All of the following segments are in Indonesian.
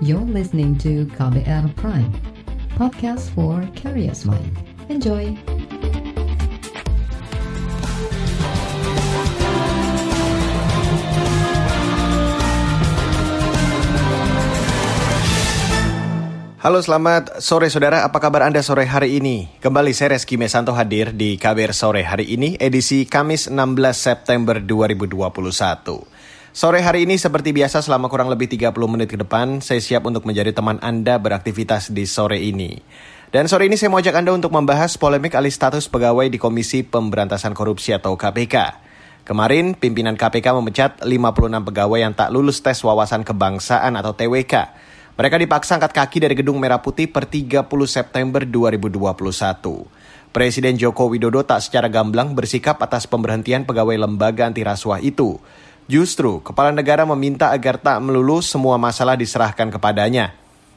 You're listening to KBR Prime, podcast for curious mind. Enjoy! Halo selamat sore saudara, apa kabar Anda sore hari ini? Kembali saya Reski Mesanto hadir di KBR Sore hari ini, edisi Kamis 16 September 2021. Sore hari ini seperti biasa selama kurang lebih 30 menit ke depan, saya siap untuk menjadi teman Anda beraktivitas di sore ini. Dan sore ini saya mau ajak Anda untuk membahas polemik alih status pegawai di Komisi Pemberantasan Korupsi atau KPK. Kemarin, pimpinan KPK memecat 56 pegawai yang tak lulus tes wawasan kebangsaan atau TWK. Mereka dipaksa angkat kaki dari Gedung Merah Putih per 30 September 2021. Presiden Joko Widodo tak secara gamblang bersikap atas pemberhentian pegawai lembaga anti rasuah itu. Justru, kepala negara meminta agar tak melulu semua masalah diserahkan kepadanya.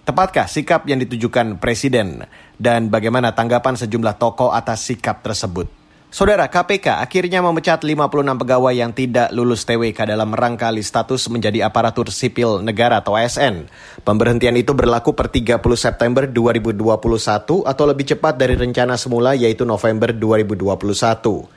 Tepatkah sikap yang ditujukan Presiden? Dan bagaimana tanggapan sejumlah tokoh atas sikap tersebut? Saudara KPK akhirnya memecat 56 pegawai yang tidak lulus TWK dalam rangka alih status menjadi aparatur sipil negara atau ASN. Pemberhentian itu berlaku per 30 September 2021 atau lebih cepat dari rencana semula yaitu November 2021.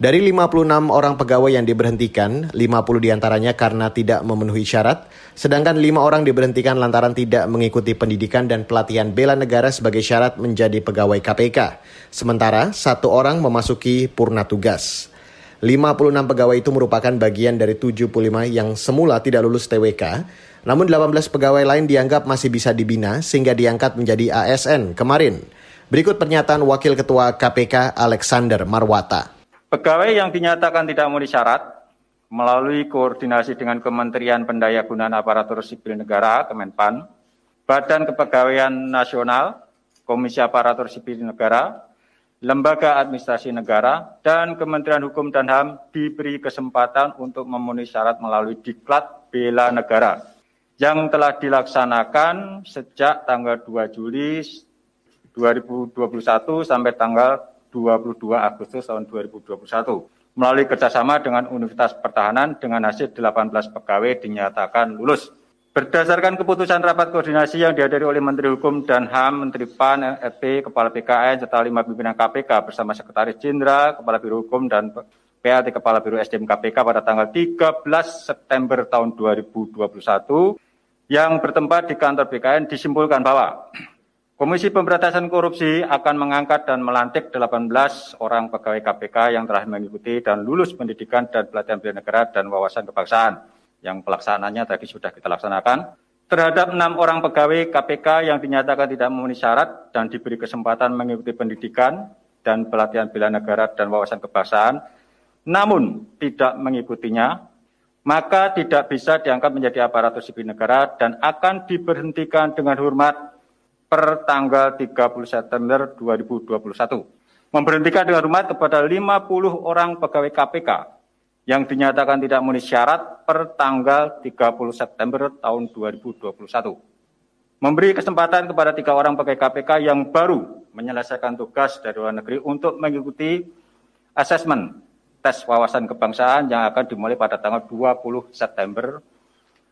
Dari 56 orang pegawai yang diberhentikan, 50 di antaranya karena tidak memenuhi syarat, sedangkan 5 orang diberhentikan lantaran tidak mengikuti pendidikan dan pelatihan bela negara sebagai syarat menjadi pegawai KPK. Sementara, satu orang memasuki purna tugas. 56 pegawai itu merupakan bagian dari 75 yang semula tidak lulus TWK, namun 18 pegawai lain dianggap masih bisa dibina sehingga diangkat menjadi ASN kemarin. Berikut pernyataan Wakil Ketua KPK Alexander Marwata. Pegawai yang dinyatakan tidak memenuhi syarat melalui koordinasi dengan Kementerian Pendayagunaan Aparatur Sipil Negara (Kemenpan), Badan Kepegawaian Nasional, Komisi Aparatur Sipil Negara, Lembaga Administrasi Negara, dan Kementerian Hukum dan HAM diberi kesempatan untuk memenuhi syarat melalui Diklat Bela Negara yang telah dilaksanakan sejak tanggal 2 Juli 2021 sampai tanggal 22 Agustus tahun 2021 melalui kerjasama dengan Universitas Pertahanan dengan hasil 18 pegawai dinyatakan lulus. Berdasarkan keputusan rapat koordinasi yang dihadiri oleh Menteri Hukum dan HAM, Menteri PAN, RP, Kepala BKN, serta lima pimpinan KPK bersama Sekretaris Jenderal, Kepala Biro Hukum, dan PLT Kepala Biro SDM KPK pada tanggal 13 September tahun 2021 yang bertempat di kantor BKN disimpulkan bahwa Komisi Pemberantasan Korupsi akan mengangkat dan melantik 18 orang pegawai KPK yang telah mengikuti dan lulus pendidikan dan pelatihan bela negara dan wawasan kebangsaan yang pelaksanaannya tadi sudah kita laksanakan. Terhadap enam orang pegawai KPK yang dinyatakan tidak memenuhi syarat dan diberi kesempatan mengikuti pendidikan dan pelatihan bela negara dan wawasan kebangsaan, namun tidak mengikutinya, maka tidak bisa diangkat menjadi aparatur sipil negara dan akan diberhentikan dengan hormat per tanggal 30 September 2021. Memberhentikan dengan hormat kepada 50 orang pegawai KPK yang dinyatakan tidak memenuhi syarat per tanggal 30 September tahun 2021. Memberi kesempatan kepada tiga orang pegawai KPK yang baru menyelesaikan tugas dari luar negeri untuk mengikuti asesmen tes wawasan kebangsaan yang akan dimulai pada tanggal 20 September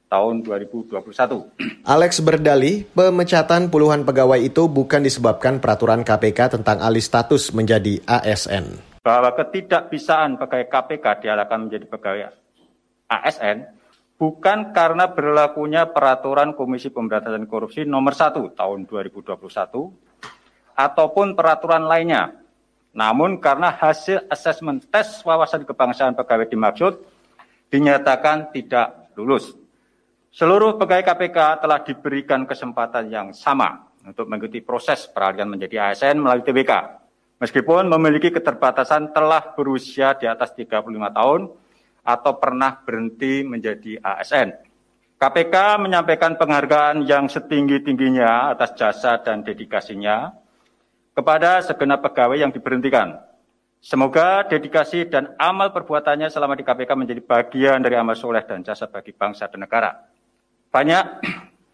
tahun 2021. Alex berdalih, pemecatan puluhan pegawai itu bukan disebabkan peraturan KPK tentang alih status menjadi ASN. Bahwa ketidakbisaan pegawai KPK dialahkan menjadi pegawai ASN bukan karena berlakunya peraturan Komisi Pemberantasan Korupsi nomor 1 tahun 2021 ataupun peraturan lainnya. Namun karena hasil asesmen tes wawasan kebangsaan pegawai dimaksud dinyatakan tidak lulus. Seluruh pegawai KPK telah diberikan kesempatan yang sama untuk mengikuti proses peralihan menjadi ASN melalui TBK. Meskipun memiliki keterbatasan telah berusia di atas 35 tahun atau pernah berhenti menjadi ASN. KPK menyampaikan penghargaan yang setinggi-tingginya atas jasa dan dedikasinya kepada segenap pegawai yang diberhentikan. Semoga dedikasi dan amal perbuatannya selama di KPK menjadi bagian dari amal soleh dan jasa bagi bangsa dan negara banyak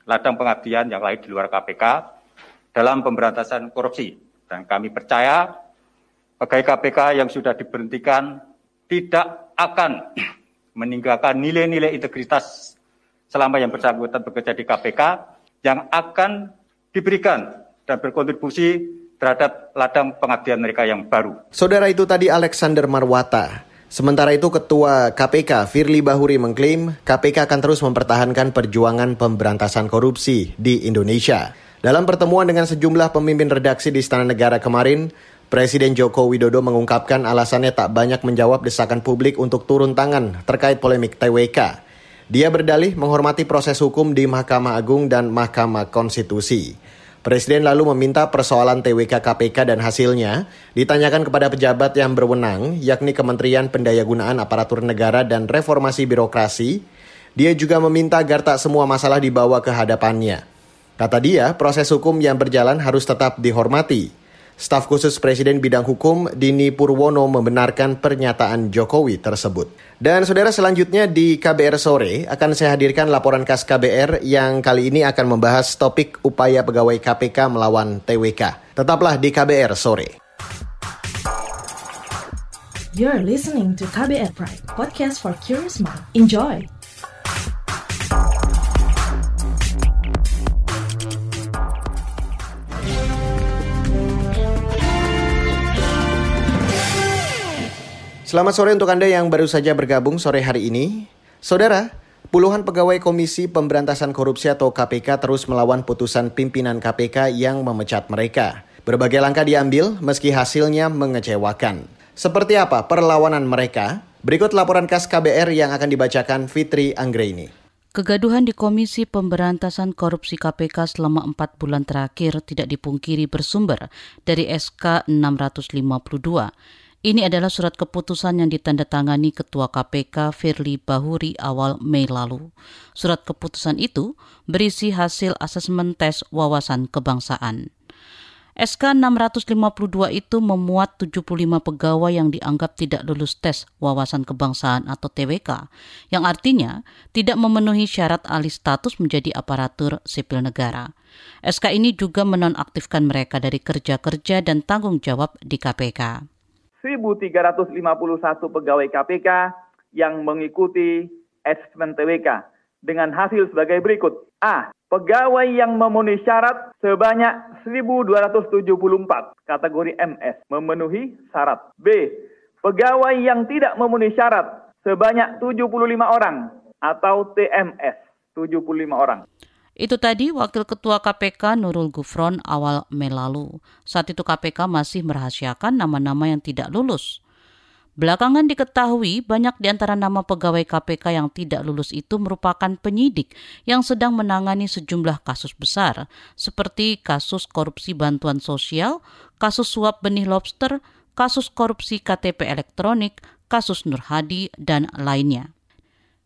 ladang pengabdian yang lain di luar KPK dalam pemberantasan korupsi. Dan kami percaya pegawai KPK yang sudah diberhentikan tidak akan meninggalkan nilai-nilai integritas selama yang bersangkutan bekerja di KPK yang akan diberikan dan berkontribusi terhadap ladang pengabdian mereka yang baru. Saudara itu tadi Alexander Marwata. Sementara itu Ketua KPK Firly Bahuri mengklaim KPK akan terus mempertahankan perjuangan pemberantasan korupsi di Indonesia. Dalam pertemuan dengan sejumlah pemimpin redaksi di Istana Negara kemarin, Presiden Joko Widodo mengungkapkan alasannya tak banyak menjawab desakan publik untuk turun tangan terkait polemik TWK. Dia berdalih menghormati proses hukum di Mahkamah Agung dan Mahkamah Konstitusi. Presiden lalu meminta persoalan TWK KPK dan hasilnya ditanyakan kepada pejabat yang berwenang, yakni Kementerian Pendayagunaan Aparatur Negara dan Reformasi Birokrasi. Dia juga meminta agar tak semua masalah dibawa ke hadapannya. Kata dia, proses hukum yang berjalan harus tetap dihormati. Staf khusus Presiden bidang hukum Dini Purwono membenarkan pernyataan Jokowi tersebut. Dan saudara selanjutnya di KBR sore akan saya hadirkan laporan khas KBR yang kali ini akan membahas topik upaya pegawai KPK melawan TWK. Tetaplah di KBR sore. You're listening to KBR Pride, podcast for curious mind. Enjoy. Selamat sore untuk Anda yang baru saja bergabung sore hari ini. Saudara, puluhan pegawai Komisi Pemberantasan Korupsi atau KPK terus melawan putusan pimpinan KPK yang memecat mereka. Berbagai langkah diambil meski hasilnya mengecewakan. Seperti apa perlawanan mereka? Berikut laporan khas KBR yang akan dibacakan Fitri Anggreni. Kegaduhan di Komisi Pemberantasan Korupsi KPK selama empat bulan terakhir tidak dipungkiri bersumber dari SK 652 ini adalah surat keputusan yang ditandatangani Ketua KPK Firly Bahuri awal Mei lalu. Surat keputusan itu berisi hasil asesmen tes wawasan kebangsaan. SK 652 itu memuat 75 pegawai yang dianggap tidak lulus tes wawasan kebangsaan atau TWK, yang artinya tidak memenuhi syarat alih status menjadi aparatur sipil negara. SK ini juga menonaktifkan mereka dari kerja-kerja dan tanggung jawab di KPK. 1.351 pegawai KPK yang mengikuti asesmen TWK dengan hasil sebagai berikut. A. Pegawai yang memenuhi syarat sebanyak 1.274 kategori MS memenuhi syarat. B. Pegawai yang tidak memenuhi syarat sebanyak 75 orang atau TMS 75 orang. Itu tadi Wakil Ketua KPK Nurul Gufron awal Mei lalu. Saat itu KPK masih merahasiakan nama-nama yang tidak lulus. Belakangan diketahui banyak di antara nama pegawai KPK yang tidak lulus itu merupakan penyidik yang sedang menangani sejumlah kasus besar, seperti kasus korupsi bantuan sosial, kasus suap benih lobster, kasus korupsi KTP elektronik, kasus Nur Hadi, dan lainnya.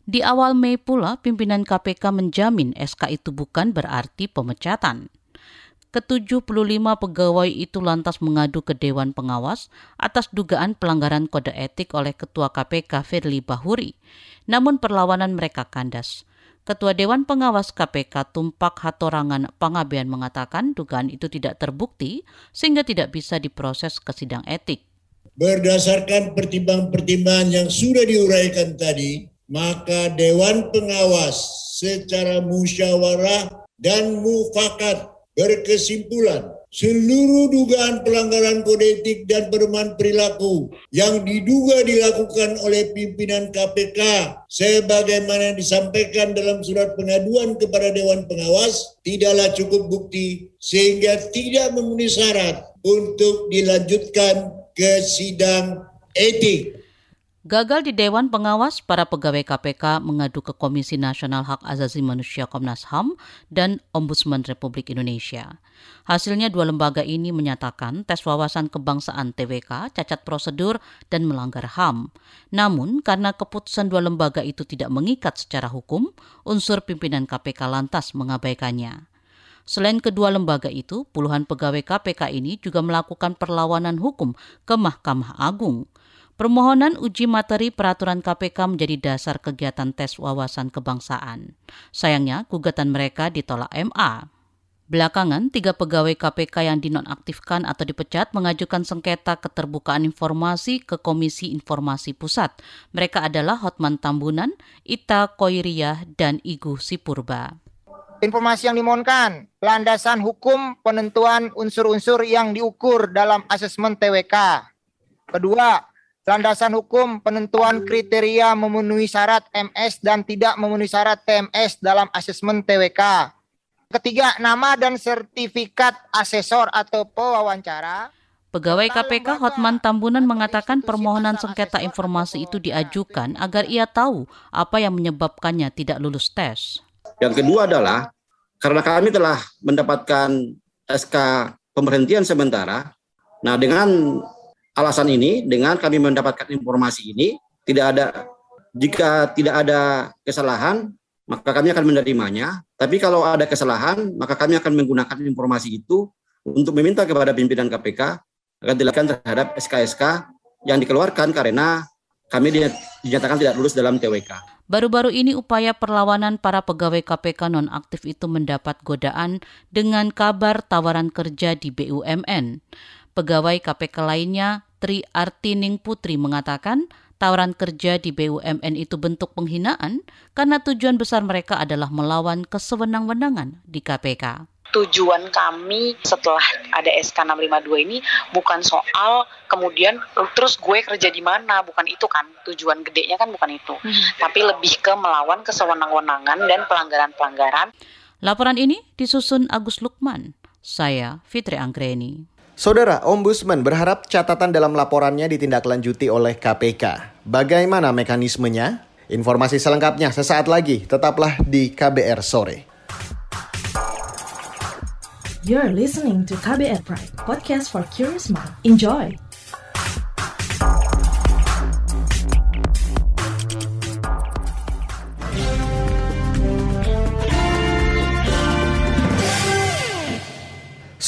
Di awal Mei pula, pimpinan KPK menjamin SK itu bukan berarti pemecatan. Ke-75 pegawai itu lantas mengadu ke Dewan Pengawas atas dugaan pelanggaran kode etik oleh Ketua KPK Firly Bahuri. Namun perlawanan mereka kandas. Ketua Dewan Pengawas KPK Tumpak Hatorangan Pangabean mengatakan dugaan itu tidak terbukti sehingga tidak bisa diproses ke sidang etik. Berdasarkan pertimbangan-pertimbangan yang sudah diuraikan tadi, maka Dewan Pengawas secara musyawarah dan mufakat berkesimpulan seluruh dugaan pelanggaran kode etik dan perumahan perilaku yang diduga dilakukan oleh pimpinan KPK sebagaimana disampaikan dalam surat pengaduan kepada Dewan Pengawas tidaklah cukup bukti sehingga tidak memenuhi syarat untuk dilanjutkan ke sidang etik. Gagal di Dewan Pengawas, para pegawai KPK mengadu ke Komisi Nasional Hak Asasi Manusia Komnas HAM dan Ombudsman Republik Indonesia. Hasilnya dua lembaga ini menyatakan tes wawasan kebangsaan TWK cacat prosedur dan melanggar HAM. Namun, karena keputusan dua lembaga itu tidak mengikat secara hukum, unsur pimpinan KPK lantas mengabaikannya. Selain kedua lembaga itu, puluhan pegawai KPK ini juga melakukan perlawanan hukum ke Mahkamah Agung. Permohonan uji materi peraturan KPK menjadi dasar kegiatan tes wawasan kebangsaan. Sayangnya, gugatan mereka ditolak MA. Belakangan, tiga pegawai KPK yang dinonaktifkan atau dipecat mengajukan sengketa keterbukaan informasi ke Komisi Informasi Pusat. Mereka adalah Hotman Tambunan, Ita Koiriah, dan Igu Sipurba. informasi yang dimohonkan, landasan hukum penentuan unsur-unsur yang diukur dalam asesmen TWK. Kedua, landasan hukum penentuan kriteria memenuhi syarat MS dan tidak memenuhi syarat TMS dalam asesmen TWK. Ketiga, nama dan sertifikat asesor atau pewawancara. Pegawai KPK Hotman Tambunan mengatakan permohonan sengketa informasi itu diajukan agar ia tahu apa yang menyebabkannya tidak lulus tes. Yang kedua adalah karena kami telah mendapatkan SK pemberhentian sementara. Nah, dengan alasan ini, dengan kami mendapatkan informasi ini, tidak ada jika tidak ada kesalahan, maka kami akan menerimanya. Tapi kalau ada kesalahan, maka kami akan menggunakan informasi itu untuk meminta kepada pimpinan KPK akan dilakukan terhadap SK-SK yang dikeluarkan karena kami dinyatakan tidak lulus dalam TWK. Baru-baru ini upaya perlawanan para pegawai KPK nonaktif itu mendapat godaan dengan kabar tawaran kerja di BUMN. Pegawai KPK lainnya, Tri Artining Putri mengatakan tawaran kerja di BUMN itu bentuk penghinaan karena tujuan besar mereka adalah melawan kesewenang-wenangan di KPK tujuan kami setelah ada SK 652 ini bukan soal kemudian terus gue kerja di mana, bukan itu kan. Tujuan gedenya kan bukan itu. Hmm. Tapi lebih ke melawan kesewenang-wenangan dan pelanggaran-pelanggaran. Laporan ini disusun Agus Lukman. Saya Fitri Anggreni. Saudara Ombudsman berharap catatan dalam laporannya ditindaklanjuti oleh KPK. Bagaimana mekanismenya? Informasi selengkapnya sesaat lagi. Tetaplah di KBR sore. You're listening to KBR Pride, podcast for curious mind. Enjoy!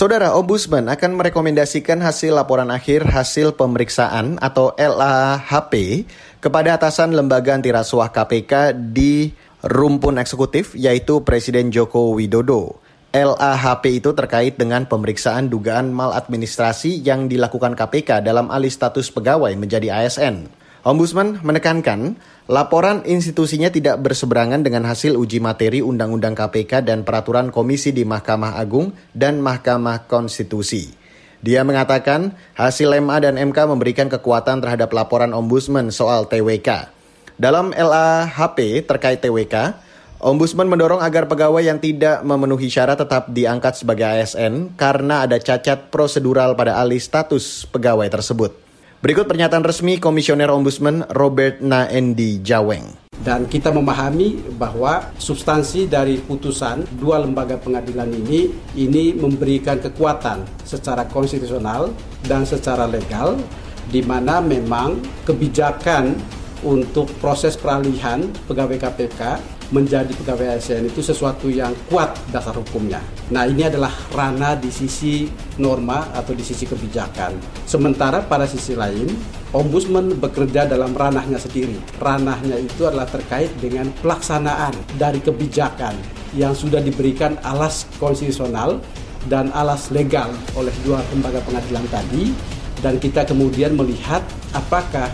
Saudara Ombudsman akan merekomendasikan hasil laporan akhir hasil pemeriksaan atau LAHP kepada atasan lembaga anti rasuah KPK di rumpun eksekutif yaitu Presiden Joko Widodo. LAHP itu terkait dengan pemeriksaan dugaan maladministrasi yang dilakukan KPK dalam alih status pegawai menjadi ASN. Ombudsman menekankan laporan institusinya tidak berseberangan dengan hasil uji materi Undang-Undang KPK dan peraturan komisi di Mahkamah Agung dan Mahkamah Konstitusi. Dia mengatakan hasil MA dan MK memberikan kekuatan terhadap laporan Ombudsman soal TWK. Dalam LAHP terkait TWK, Ombudsman mendorong agar pegawai yang tidak memenuhi syarat tetap diangkat sebagai ASN karena ada cacat prosedural pada alih status pegawai tersebut. Berikut pernyataan resmi Komisioner Ombudsman Robert Naendi Jaweng. Dan kita memahami bahwa substansi dari putusan dua lembaga pengadilan ini ini memberikan kekuatan secara konstitusional dan secara legal di mana memang kebijakan untuk proses peralihan pegawai KPK menjadi pegawai ASN itu sesuatu yang kuat dasar hukumnya. Nah ini adalah ranah di sisi norma atau di sisi kebijakan. Sementara pada sisi lain, Ombudsman bekerja dalam ranahnya sendiri. Ranahnya itu adalah terkait dengan pelaksanaan dari kebijakan yang sudah diberikan alas konstitusional dan alas legal oleh dua lembaga pengadilan tadi dan kita kemudian melihat apakah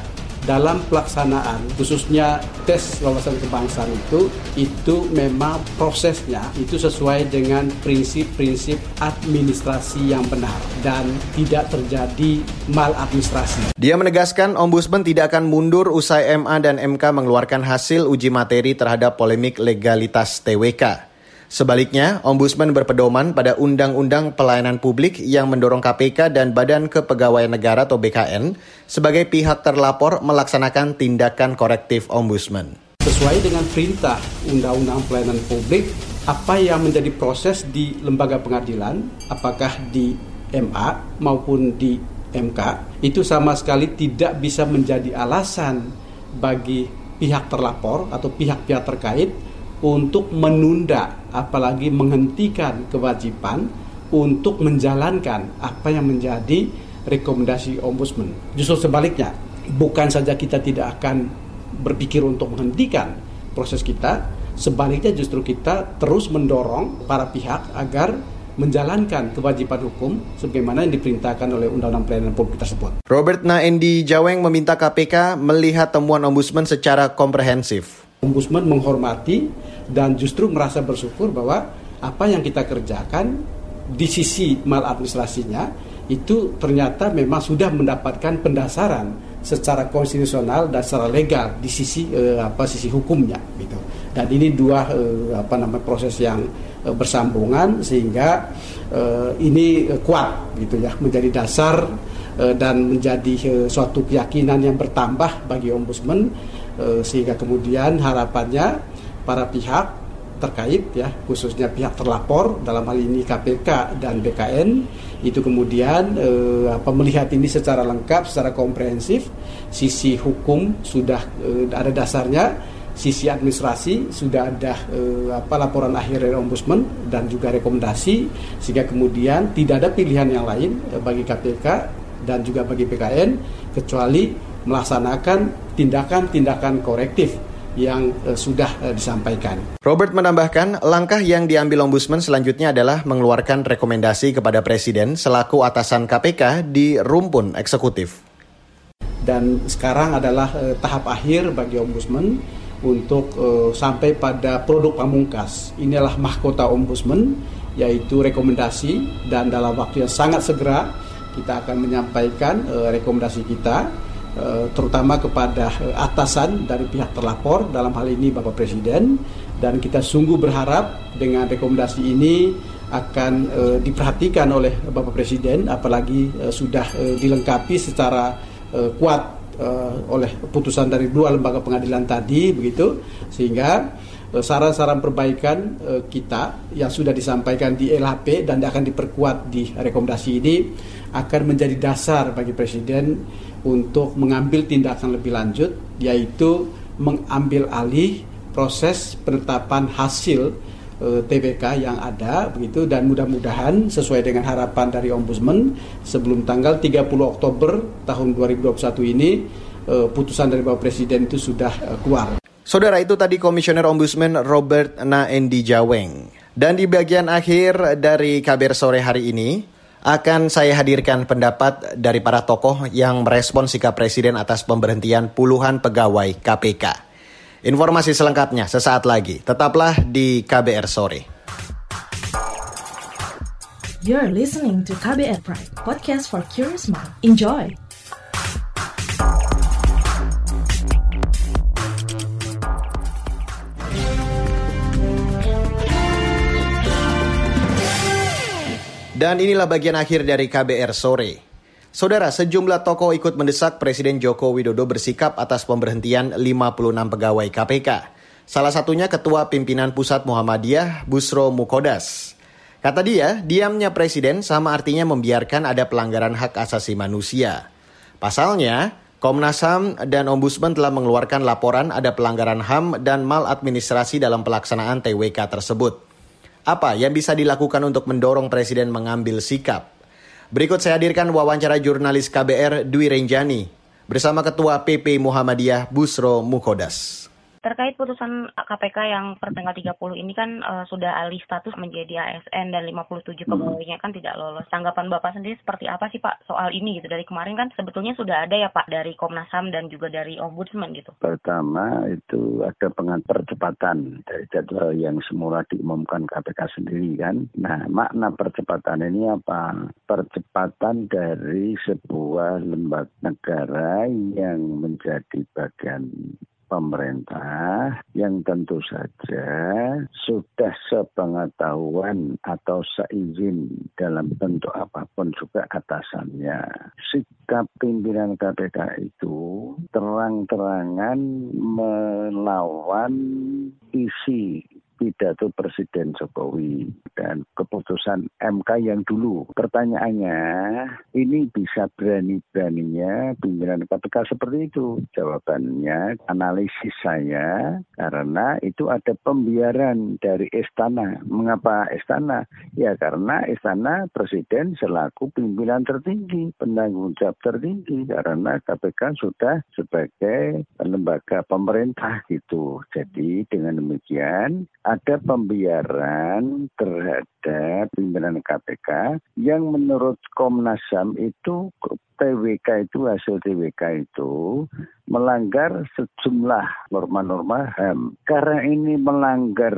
dalam pelaksanaan khususnya tes wawasan kebangsaan itu itu memang prosesnya itu sesuai dengan prinsip-prinsip administrasi yang benar dan tidak terjadi maladministrasi. Dia menegaskan Ombudsman tidak akan mundur usai MA dan MK mengeluarkan hasil uji materi terhadap polemik legalitas TWK. Sebaliknya, Ombudsman berpedoman pada Undang-Undang Pelayanan Publik yang mendorong KPK dan Badan Kepegawaian Negara atau BKN sebagai pihak terlapor melaksanakan tindakan korektif Ombudsman. Sesuai dengan perintah Undang-Undang Pelayanan Publik, apa yang menjadi proses di lembaga pengadilan, apakah di MA maupun di MK, itu sama sekali tidak bisa menjadi alasan bagi pihak terlapor atau pihak-pihak terkait untuk menunda apalagi menghentikan kewajiban untuk menjalankan apa yang menjadi rekomendasi ombudsman. Justru sebaliknya, bukan saja kita tidak akan berpikir untuk menghentikan proses kita, sebaliknya justru kita terus mendorong para pihak agar menjalankan kewajiban hukum sebagaimana yang diperintahkan oleh Undang-Undang Pelayanan Publik tersebut. Robert Naendi Jaweng meminta KPK melihat temuan ombudsman secara komprehensif Ombudsman menghormati dan justru merasa bersyukur bahwa apa yang kita kerjakan di sisi maladministrasinya itu ternyata memang sudah mendapatkan pendasaran secara konstitusional dan secara legal di sisi eh, apa sisi hukumnya gitu. Dan ini dua eh, apa namanya proses yang eh, bersambungan sehingga eh, ini eh, kuat gitu ya menjadi dasar eh, dan menjadi eh, suatu keyakinan yang bertambah bagi ombudsman sehingga kemudian harapannya para pihak terkait ya khususnya pihak terlapor dalam hal ini KPK dan BKN itu kemudian eh, apa melihat ini secara lengkap secara komprehensif. Sisi hukum sudah eh, ada dasarnya sisi administrasi sudah ada eh, apa laporan akhir dari ombudsman dan juga rekomendasi sehingga kemudian tidak ada pilihan yang lain eh, bagi KPK dan juga bagi BKN kecuali melaksanakan tindakan-tindakan korektif yang uh, sudah uh, disampaikan. Robert menambahkan, langkah yang diambil Ombudsman selanjutnya adalah mengeluarkan rekomendasi kepada Presiden selaku atasan KPK di rumpun eksekutif. Dan sekarang adalah uh, tahap akhir bagi Ombudsman untuk uh, sampai pada produk pamungkas. Inilah mahkota Ombudsman, yaitu rekomendasi dan dalam waktu yang sangat segera kita akan menyampaikan uh, rekomendasi kita terutama kepada eh, atasan dari pihak terlapor. Dalam hal ini Bapak Presiden. Dan kita sungguh berharap dengan rekomendasi ini akan uh, diperhatikan oleh Bapak Presiden. Apalagi uh, sudah uh, dilengkapi secara uh, kuat uh, oleh putusan dari dua lembaga pengadilan tadi begitu. Sehingga saran-saran perbaikan uh, kita yang sudah disampaikan di LHP dan akan diperkuat di rekomendasi ini akan menjadi dasar bagi Presiden untuk mengambil tindakan lebih lanjut yaitu mengambil alih proses penetapan hasil e, eh, TBK yang ada begitu dan mudah-mudahan sesuai dengan harapan dari Ombudsman sebelum tanggal 30 Oktober tahun 2021 ini e, putusan dari Bapak Presiden itu sudah e, keluar. Saudara itu tadi Komisioner Ombudsman Robert Naendi Jaweng. Dan di bagian akhir dari kabar sore hari ini, akan saya hadirkan pendapat dari para tokoh yang merespon sikap Presiden atas pemberhentian puluhan pegawai KPK. Informasi selengkapnya sesaat lagi. Tetaplah di KBR Sore. You're listening to KBR Pride, podcast for curious mind. Enjoy! Dan inilah bagian akhir dari KBR sore. Saudara, sejumlah tokoh ikut mendesak Presiden Joko Widodo bersikap atas pemberhentian 56 pegawai KPK. Salah satunya Ketua Pimpinan Pusat Muhammadiyah, Busro Mukodas. Kata dia, diamnya Presiden sama artinya membiarkan ada pelanggaran hak asasi manusia. Pasalnya, Komnas HAM dan Ombudsman telah mengeluarkan laporan ada pelanggaran HAM dan maladministrasi dalam pelaksanaan TWK tersebut. Apa yang bisa dilakukan untuk mendorong Presiden mengambil sikap? Berikut saya hadirkan wawancara jurnalis KBR Dwi Renjani bersama Ketua PP Muhammadiyah Busro Mukodas. Terkait putusan KPK yang per tanggal 30 ini kan uh, sudah alih status menjadi ASN dan 57 hmm. pegawainya kan tidak lolos. Tanggapan Bapak sendiri seperti apa sih Pak soal ini gitu? Dari kemarin kan sebetulnya sudah ada ya Pak dari Komnas HAM dan juga dari Ombudsman gitu. Pertama itu ada pengat percepatan dari jadwal yang semula diumumkan KPK sendiri kan. Nah makna percepatan ini apa? Percepatan dari sebuah lembaga negara yang menjadi bagian pemerintah yang tentu saja sudah sepengetahuan atau seizin dalam bentuk apa pun juga atasannya. Sikap pimpinan KPK itu terang-terangan melawan isi pidato Presiden Jokowi dan keputusan MK yang dulu. Pertanyaannya, ini bisa berani-beraninya pimpinan KPK seperti itu? Jawabannya, analisis saya karena itu ada pembiaran dari istana. Mengapa istana? Ya karena istana Presiden selaku pimpinan tertinggi, penanggung jawab tertinggi karena KPK sudah sebagai lembaga pemerintah gitu. Jadi dengan demikian ada pembiaran terhadap pimpinan KPK yang menurut Komnas HAM itu TWK itu hasil TWK itu melanggar sejumlah norma-norma HAM. Karena ini melanggar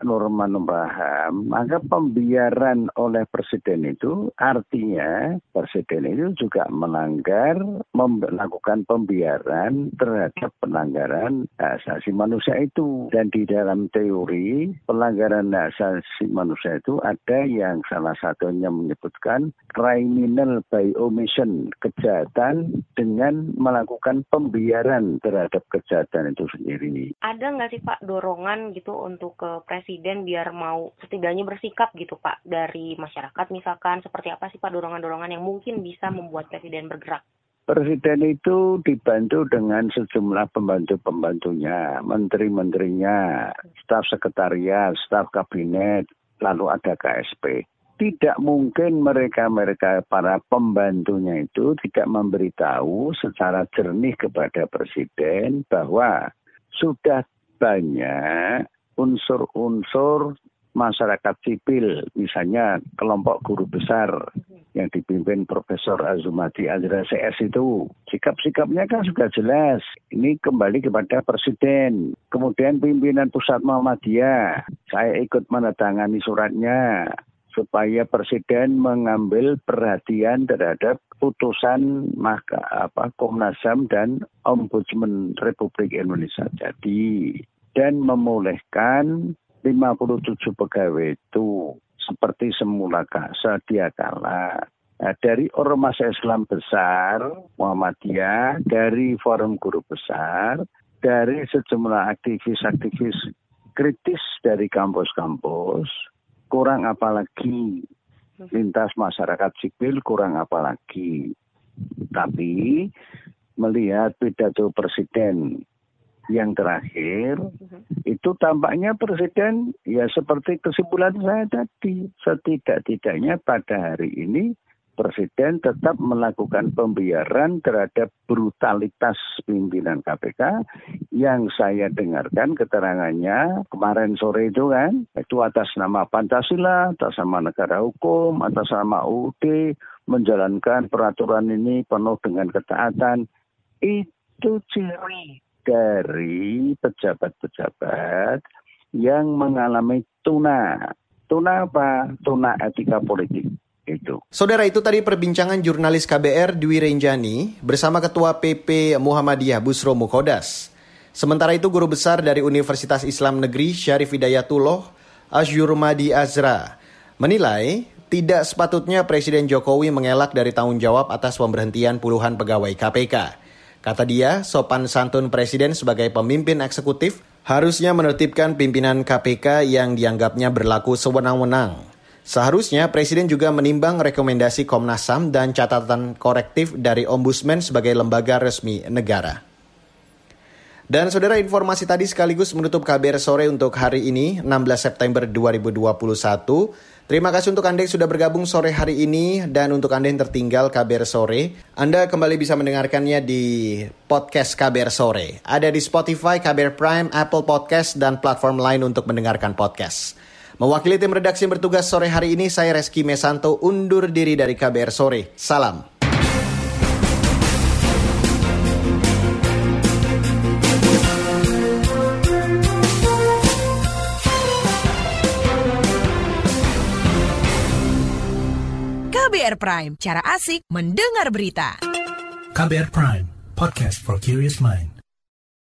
norma-norma HAM, maka pembiaran oleh presiden itu artinya presiden itu juga melanggar melakukan pembiaran terhadap pelanggaran hak asasi manusia itu. Dan di dalam teori pelanggaran hak asasi manusia itu ada yang salah satunya menyebutkan criminal by omission, kejahatan dengan melakukan pembiaran terhadap kejahatan itu sendiri. Ada nggak sih Pak dorongan gitu untuk ke presiden biar mau setidaknya bersikap gitu Pak dari masyarakat misalkan seperti apa sih Pak dorongan-dorongan yang mungkin bisa membuat presiden bergerak? Presiden itu dibantu dengan sejumlah pembantu-pembantunya, menteri-menterinya, staf sekretariat, staf kabinet, lalu ada KSP tidak mungkin mereka-mereka para pembantunya itu tidak memberitahu secara jernih kepada presiden bahwa sudah banyak unsur-unsur masyarakat sipil, misalnya kelompok guru besar yang dipimpin Profesor Azumati Azra CS itu. Sikap-sikapnya kan sudah jelas. Ini kembali kepada Presiden. Kemudian pimpinan Pusat Muhammadiyah. Saya ikut menandatangani suratnya supaya presiden mengambil perhatian terhadap putusan maka apa Komnas HAM dan Ombudsman Republik Indonesia jadi dan memulihkan 57 pegawai itu seperti semula sedia kala. Nah, dari ormas Islam besar, Muhammadiyah, dari forum guru besar, dari sejumlah aktivis-aktivis kritis dari kampus-kampus, kurang apalagi lintas masyarakat sipil kurang apalagi. Tapi melihat pidato presiden yang terakhir itu tampaknya presiden ya seperti kesimpulan saya tadi setidak-tidaknya pada hari ini Presiden tetap melakukan pembiaran terhadap brutalitas pimpinan KPK yang saya dengarkan keterangannya kemarin sore itu kan, itu atas nama Pancasila, atas nama negara hukum, atas nama UUD, menjalankan peraturan ini penuh dengan ketaatan. Itu ciri dari pejabat-pejabat yang mengalami tuna. Tuna apa? Tuna etika politik itu. Saudara itu tadi perbincangan jurnalis KBR Dwi Renjani bersama Ketua PP Muhammadiyah Busro Mukodas. Sementara itu guru besar dari Universitas Islam Negeri Syarif Hidayatullah Asyurmadi Azra menilai tidak sepatutnya Presiden Jokowi mengelak dari tanggung jawab atas pemberhentian puluhan pegawai KPK. Kata dia, sopan santun Presiden sebagai pemimpin eksekutif harusnya menertibkan pimpinan KPK yang dianggapnya berlaku sewenang-wenang. Seharusnya Presiden juga menimbang rekomendasi Komnas HAM dan catatan korektif dari Ombudsman sebagai lembaga resmi negara. Dan saudara informasi tadi sekaligus menutup KBR sore untuk hari ini 16 September 2021. Terima kasih untuk Anda yang sudah bergabung sore hari ini dan untuk Anda yang tertinggal KBR sore, Anda kembali bisa mendengarkannya di podcast KBR sore. Ada di Spotify, KBR Prime, Apple Podcast dan platform lain untuk mendengarkan podcast. Mewakili tim redaksi yang bertugas sore hari ini, saya Reski Mesanto undur diri dari KBR Sore. Salam. KBR Prime, cara asik mendengar berita. KBR Prime, podcast for curious mind.